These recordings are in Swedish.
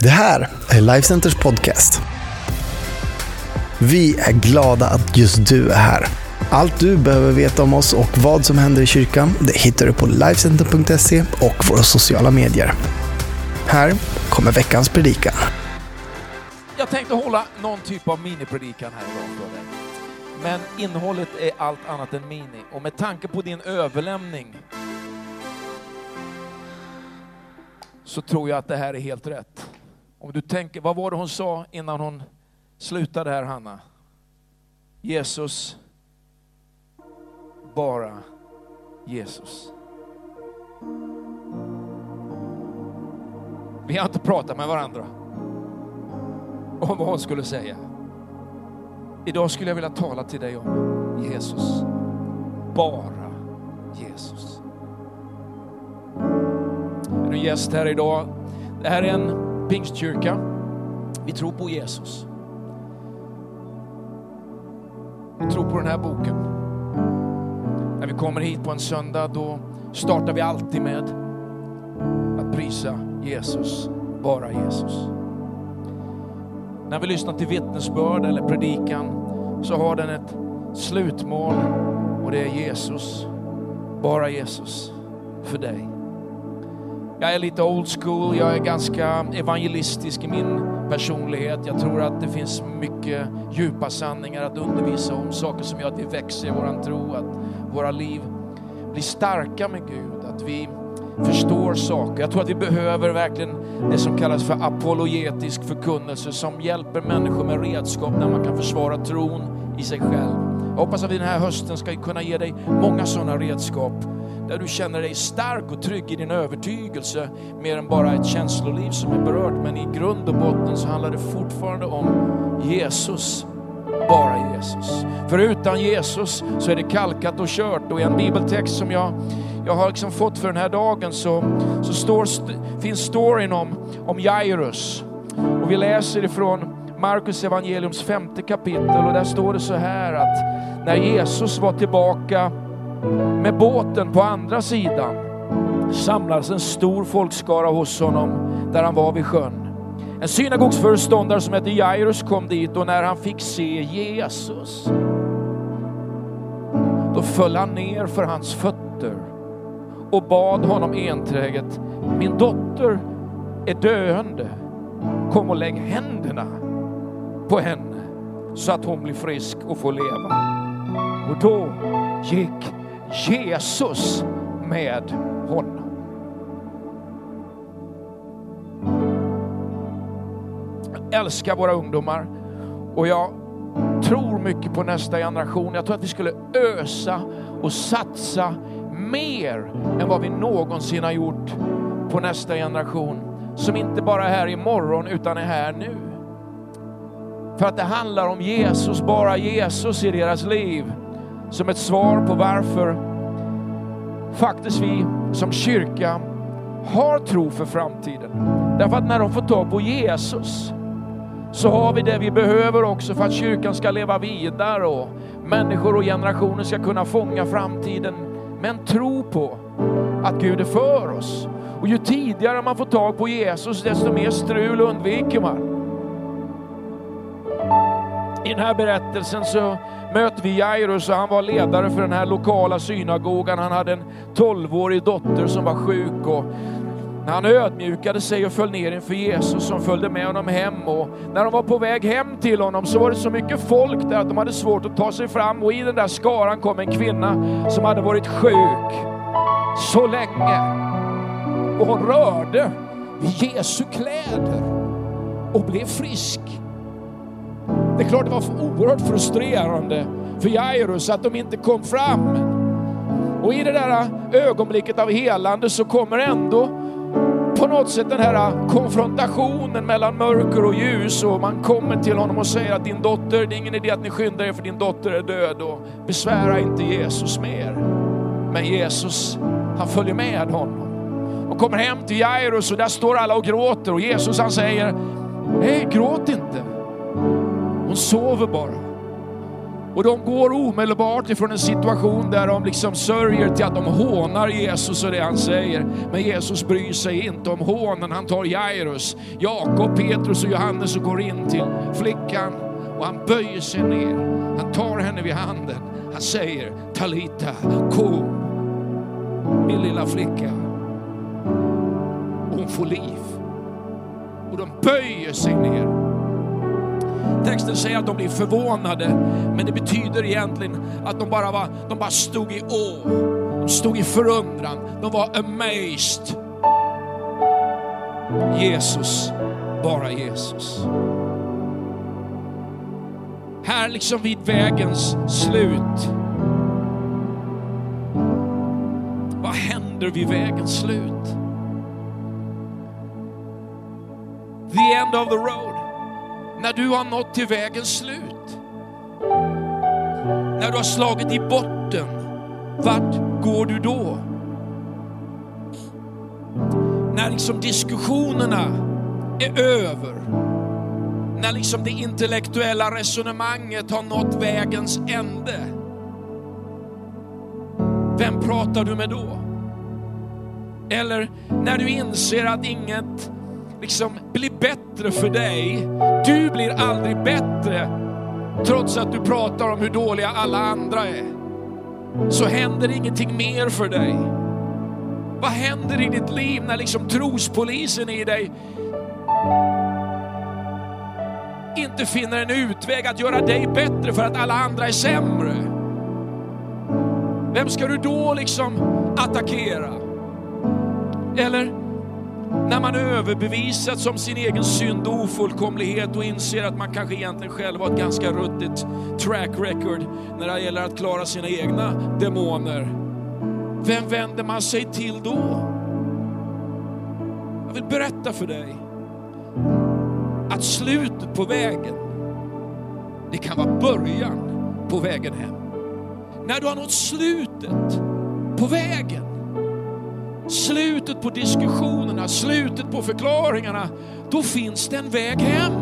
Det här är Lifecenters podcast. Vi är glada att just du är här. Allt du behöver veta om oss och vad som händer i kyrkan det hittar du på Lifecenter.se och våra sociala medier. Här kommer veckans predikan. Jag tänkte hålla någon typ av minipredikan här idag för dig. Men innehållet är allt annat än mini. Och med tanke på din överlämning så tror jag att det här är helt rätt. Om du tänker, vad var det hon sa innan hon slutade här, Hanna? Jesus, bara Jesus. Vi har inte pratat med varandra om vad hon skulle säga. Idag skulle jag vilja tala till dig om Jesus. Bara Jesus. Är du gäst här idag? Det här är en pingstkyrka. Vi tror på Jesus. Vi tror på den här boken. När vi kommer hit på en söndag då startar vi alltid med att prisa Jesus, bara Jesus. När vi lyssnar till vittnesbörd eller predikan så har den ett slutmål och det är Jesus, bara Jesus, för dig. Jag är lite old school, jag är ganska evangelistisk i min personlighet. Jag tror att det finns mycket djupa sanningar att undervisa om, saker som gör att vi växer i våran tro, att våra liv blir starka med Gud, att vi förstår saker. Jag tror att vi behöver verkligen det som kallas för apologetisk förkunnelse som hjälper människor med redskap när man kan försvara tron i sig själv. Jag hoppas att vi den här hösten ska kunna ge dig många sådana redskap där du känner dig stark och trygg i din övertygelse mer än bara ett känsloliv som är berört. Men i grund och botten så handlar det fortfarande om Jesus, bara Jesus. För utan Jesus så är det kalkat och kört och i en bibeltext som jag, jag har liksom fått för den här dagen så, så står, finns storyn om, om Jairus. Och vi läser ifrån Markus evangeliums femte kapitel och där står det så här att när Jesus var tillbaka med båten på andra sidan samlades en stor folkskara hos honom där han var vid sjön. En synagogsföreståndare som hette Jairus kom dit och när han fick se Jesus då föll han ner för hans fötter och bad honom enträget, min dotter är döende, kom och lägg händerna på henne så att hon blir frisk och får leva. Och då gick Jesus med honom. Jag älskar våra ungdomar och jag tror mycket på nästa generation. Jag tror att vi skulle ösa och satsa mer än vad vi någonsin har gjort på nästa generation som inte bara är här imorgon utan är här nu. För att det handlar om Jesus, bara Jesus i deras liv som ett svar på varför faktiskt vi som kyrka har tro för framtiden. Därför att när de får tag på Jesus så har vi det vi behöver också för att kyrkan ska leva vidare och människor och generationer ska kunna fånga framtiden med en tro på att Gud är för oss. Och ju tidigare man får tag på Jesus desto mer strul undviker man. I den här berättelsen så möter vi Jairus och han var ledare för den här lokala synagogan. Han hade en tolvårig dotter som var sjuk och när han ödmjukade sig och föll ner inför Jesus som följde med honom hem och när de var på väg hem till honom så var det så mycket folk där att de hade svårt att ta sig fram och i den där skaran kom en kvinna som hade varit sjuk så länge och hon rörde vid Jesu kläder och blev frisk. Det är klart det var oerhört frustrerande för Jairus att de inte kom fram. Och i det där ögonblicket av helande så kommer ändå på något sätt den här konfrontationen mellan mörker och ljus och man kommer till honom och säger att din dotter, det är ingen idé att ni skyndar er för din dotter är död och besvära inte Jesus mer. Men Jesus, han följer med honom och kommer hem till Jairus och där står alla och gråter och Jesus han säger, nej gråt inte. Sover bara. Och de går omedelbart ifrån en situation där de liksom sörjer till att de hånar Jesus och det han säger. Men Jesus bryr sig inte om hånen. Han tar Jairus, Jakob, Petrus och Johannes och går in till flickan och han böjer sig ner. Han tar henne vid handen. Han säger Talita kom, min lilla flicka. Och hon får liv. Och de böjer sig ner. Texten säger att de blir förvånade, men det betyder egentligen att de bara, var, de bara stod i å. De stod i förundran. De var amazed. Jesus, bara Jesus. Här liksom vid vägens slut. Vad händer vid vägens slut? The end of the road. När du har nått till vägens slut. När du har slagit i botten. Vart går du då? När liksom diskussionerna är över. När liksom det intellektuella resonemanget har nått vägens ände. Vem pratar du med då? Eller när du inser att inget liksom blir bättre för dig. Du blir aldrig bättre trots att du pratar om hur dåliga alla andra är. Så händer ingenting mer för dig. Vad händer i ditt liv när liksom trospolisen i dig inte finner en utväg att göra dig bättre för att alla andra är sämre? Vem ska du då liksom attackera? Eller när man överbevisats om sin egen synd och ofullkomlighet och inser att man kanske egentligen själv har ett ganska ruttet track record när det gäller att klara sina egna demoner. Vem vänder man sig till då? Jag vill berätta för dig att slutet på vägen, det kan vara början på vägen hem. När du har nått slutet på vägen, slutet på diskussionerna, slutet på förklaringarna, då finns det en väg hem.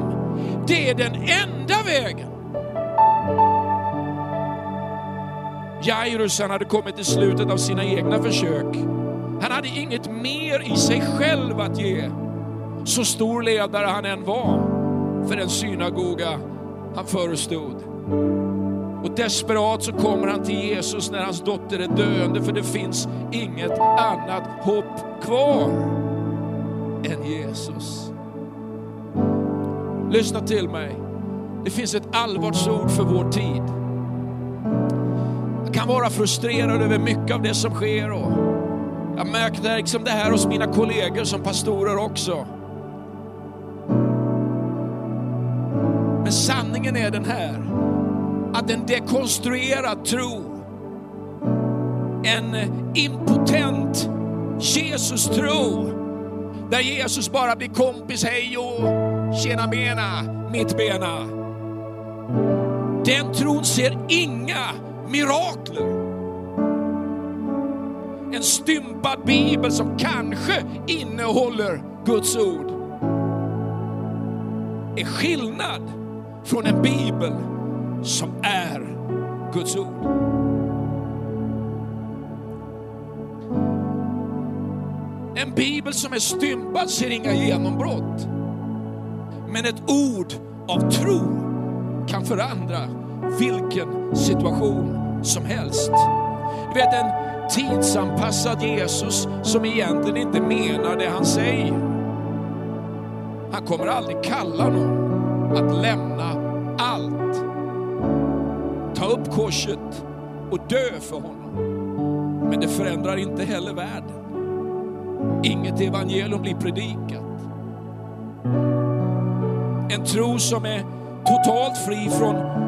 Det är den enda vägen. Jairus han hade kommit till slutet av sina egna försök. Han hade inget mer i sig själv att ge. Så stor ledare han än var för den synagoga han förestod. Och desperat så kommer han till Jesus när hans dotter är döende för det finns inget annat hopp kvar än Jesus. Lyssna till mig. Det finns ett allvarsord för vår tid. Jag kan vara frustrerad över mycket av det som sker och jag märkte liksom det här hos mina kollegor som pastorer också. Men sanningen är den här att en dekonstruerad tro, en impotent Jesus-tro, där Jesus bara blir kompis, hej och tjena mena, mitt bena. Den tron ser inga mirakler. En stympad bibel som kanske innehåller Guds ord är skillnad från en bibel som är Guds ord. En bibel som är stympad ser inga genombrott. Men ett ord av tro kan förändra vilken situation som helst. Du vet en tidsanpassad Jesus som egentligen inte menar det han säger. Han kommer aldrig kalla någon att lämna allt. Ta upp korset och dö för honom. Men det förändrar inte heller världen. Inget evangelium blir predikat. En tro som är totalt fri från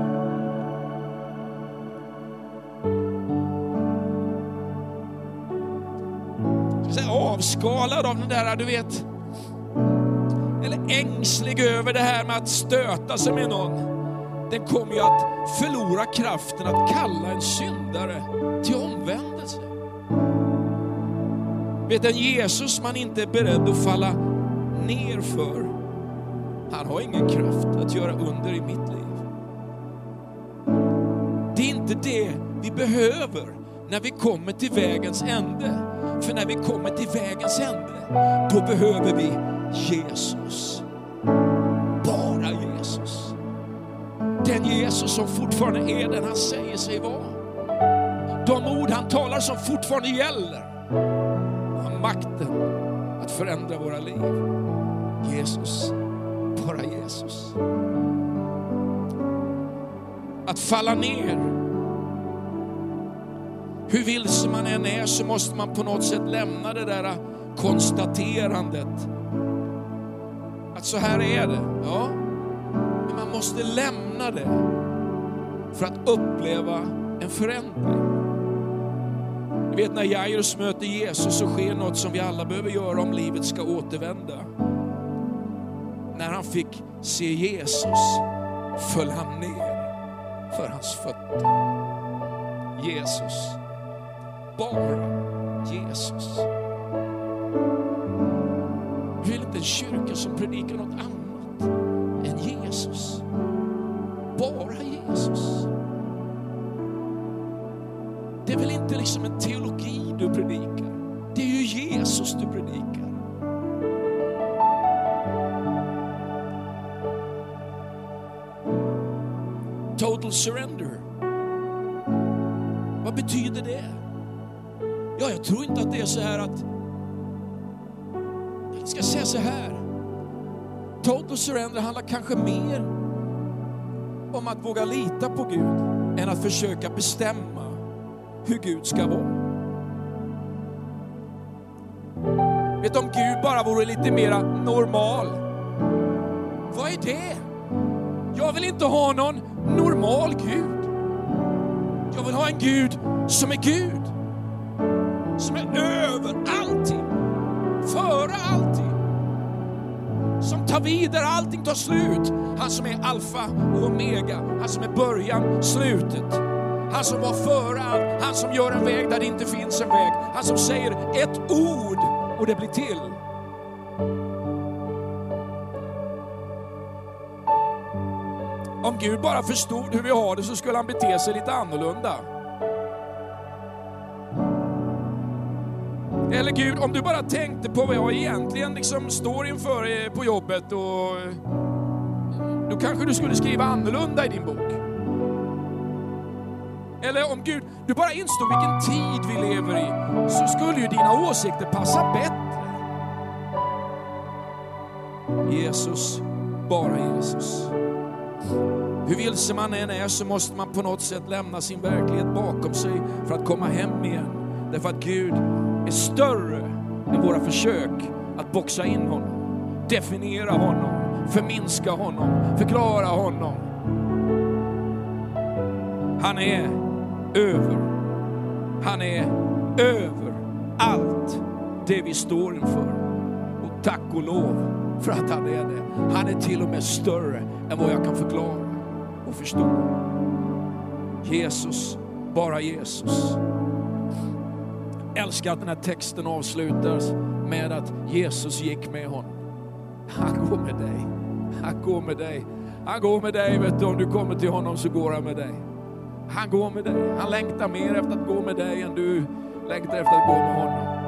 avskalad av den där, du vet, eller ängslig över det här med att stöta sig med någon. Den kommer ju att förlora kraften att kalla en syndare till omvändelse. Vet en Jesus man inte är beredd att falla ner för, han har ingen kraft att göra under i mitt liv. Det är inte det vi behöver när vi kommer till vägens ände. För när vi kommer till vägens ände, då behöver vi Jesus. Jesus som fortfarande är den han säger sig vara. De ord han talar som fortfarande gäller. Han har makten att förändra våra liv. Jesus, bara Jesus. Att falla ner. Hur vilse man än är så måste man på något sätt lämna det där konstaterandet. Att så här är det. Ja, man måste lämna det för att uppleva en förändring. Du vet när Jairus möter Jesus så sker något som vi alla behöver göra om livet ska återvända. När han fick se Jesus föll han ner för hans fötter. Jesus. Bara Jesus. Vi vill inte en kyrka som predikar något annat inte liksom en teologi du predikar. Det är ju Jesus du predikar. Total surrender. Vad betyder det? Ja, jag tror inte att det är så här att... Jag ska säga så här. Total surrender handlar kanske mer om att våga lita på Gud än att försöka bestämma hur Gud ska vara. Vet om Gud bara vore lite mera normal. Vad är det? Jag vill inte ha någon normal Gud. Jag vill ha en Gud som är Gud. Som är över allting. Före allting. Som tar vid där allting tar slut. Han som är alfa och omega. Han som är början, slutet. Han som var före allt. Han som gör en väg där det inte finns en väg. Han som säger ett ord och det blir till. Om Gud bara förstod hur vi har det så skulle han bete sig lite annorlunda. Eller Gud, om du bara tänkte på vad jag egentligen liksom står inför eh, på jobbet och eh, då kanske du skulle skriva annorlunda i din bok. Eller om Gud, du bara insåg vilken tid vi lever i så skulle ju dina åsikter passa bättre. Jesus, bara Jesus. Hur vilse man än är så måste man på något sätt lämna sin verklighet bakom sig för att komma hem igen. Därför att Gud är större än våra försök att boxa in honom, definiera honom, förminska honom, förklara honom. Han är över. Han är över allt det vi står inför. Och tack och lov för att han är det. Han är till och med större än vad jag kan förklara och förstå. Jesus, bara Jesus. Älskar att den här texten avslutas med att Jesus gick med honom. Han går med dig. Han går med dig. Han går med dig, vet du. Om du kommer till honom så går han med dig. Han går med dig. Han längtar mer efter att gå med dig än du längtar efter att gå med honom.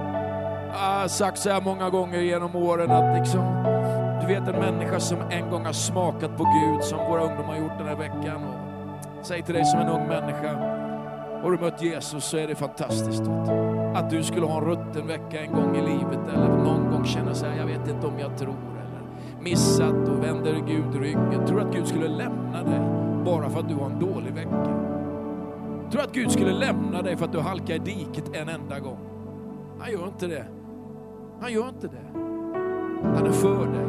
Jag har sagt så här många gånger genom åren att liksom, du vet en människa som en gång har smakat på Gud som våra ungdomar har gjort den här veckan. Och säg till dig som en ung människa, har du mött Jesus så är det fantastiskt. Att du skulle ha en rutten vecka en gång i livet eller någon gång känna så här, jag vet inte om jag tror eller missat och vänder Gud ryggen. Tror att Gud skulle lämna dig bara för att du har en dålig vecka? Tror att Gud skulle lämna dig för att du halkar i diket en enda gång? Han gör inte det. Han gör inte det. Han är för dig.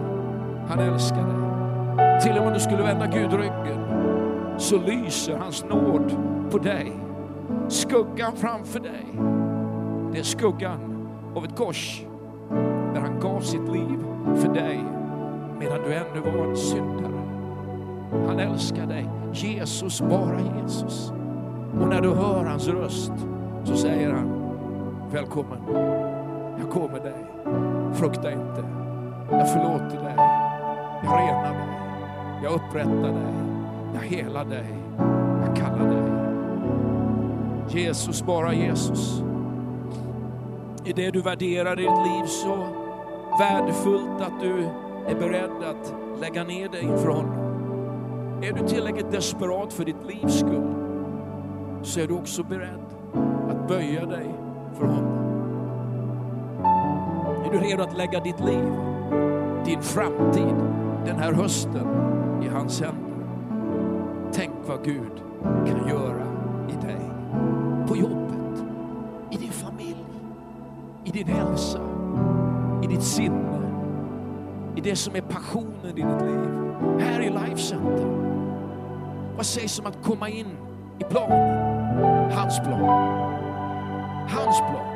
Han älskar dig. Till och med om du skulle vända Gud ryggen så lyser hans nåd på dig. Skuggan framför dig, det är skuggan av ett kors där han gav sitt liv för dig medan du ännu var en syndare. Han älskar dig. Jesus, bara Jesus. Och när du hör hans röst så säger han, välkommen, jag kommer dig. Frukta inte, jag förlåter dig, jag renar dig, jag upprättar dig, jag helar dig, jag kallar dig. Jesus, bara Jesus. I det du värderar i ditt liv så värdefullt att du är beredd att lägga ner dig inför honom. Är du tillräckligt desperat för ditt livs skull så är du också beredd att böja dig för honom. Är du redo att lägga ditt liv, din framtid, den här hösten i hans händer? Tänk vad Gud kan göra i dig. På jobbet, i din familj, i din hälsa, i ditt sinne, i det som är passionen i ditt liv. Här i Life Center. Vad sägs om att komma in i planen? Hans plan. Hans plan.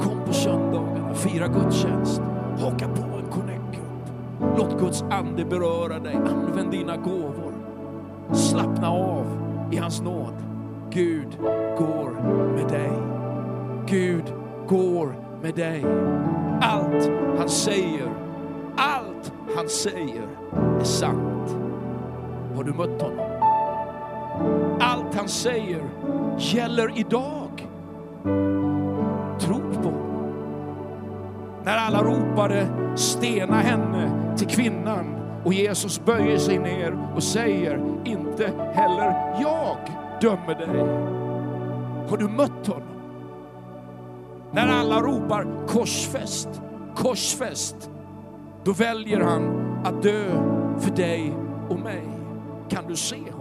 Kom på söndagarna, fira gudstjänst, haka på en connect-grupp. Låt Guds ande beröra dig. Använd dina gåvor. Slappna av i hans nåd. Gud går med dig. Gud går med dig. Allt han säger, allt han säger är sant. Har du mött honom? Han säger gäller idag. Tro på När alla ropade stena henne till kvinnan och Jesus böjer sig ner och säger inte heller jag dömer dig. Har du mött honom? När alla ropar korsfäst, korsfäst, då väljer han att dö för dig och mig. Kan du se?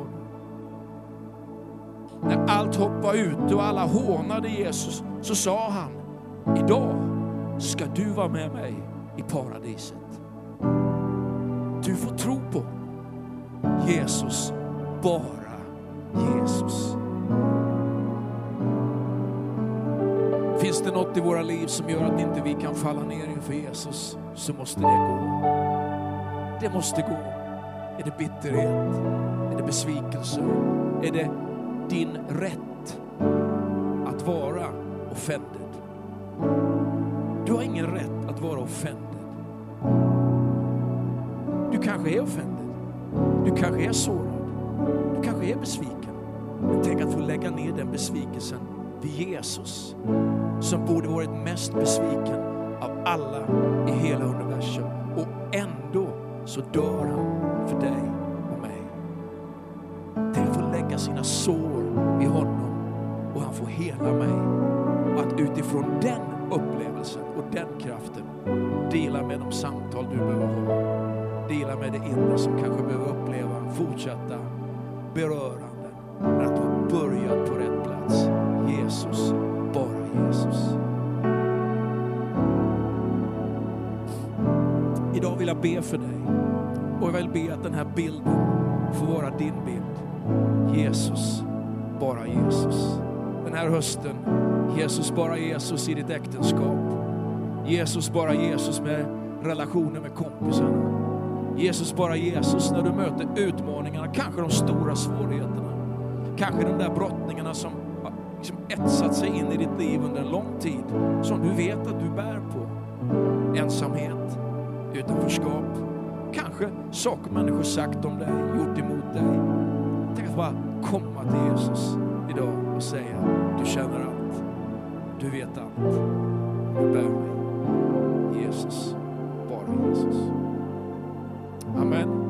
När allt hopp var ute och alla hånade Jesus så sa han, idag ska du vara med mig i paradiset. Du får tro på Jesus, bara Jesus. Finns det något i våra liv som gör att inte vi kan falla ner inför Jesus så måste det gå. Det måste gå. Är det bitterhet? Är det besvikelse? Är det din rätt att vara offended? Du har ingen rätt att vara offended. Du kanske är offended. Du kanske är sårad. Du kanske är besviken. Men tänk att få lägga ner den besvikelsen vid Jesus som borde varit mest besviken av alla i hela universum. Och ändå så dör han för dig och mig. Tänk att få lägga sina sår får hela mig. Och att utifrån den upplevelsen och den kraften dela med de samtal du behöver ha. Dela med det inre som kanske behöver uppleva fortsatta beröranden. Men att du har börjat på rätt plats. Jesus, bara Jesus. Idag vill jag be för dig. Och jag vill be att den här bilden får vara din bild. Jesus, bara Jesus. Den här hösten, Jesus, bara Jesus i ditt äktenskap. Jesus, bara Jesus med relationer med kompisarna. Jesus, bara Jesus när du möter utmaningarna, kanske de stora svårigheterna. Kanske de där brottningarna som har liksom etsat sig in i ditt liv under en lång tid. Som du vet att du bär på. Ensamhet, utanförskap. Kanske saker människor sagt om dig, gjort emot dig. Tänk att bara komma till Jesus idag och säga, du känner allt. Du vet allt. Du bär mig. Jesus, bara Jesus. Amen.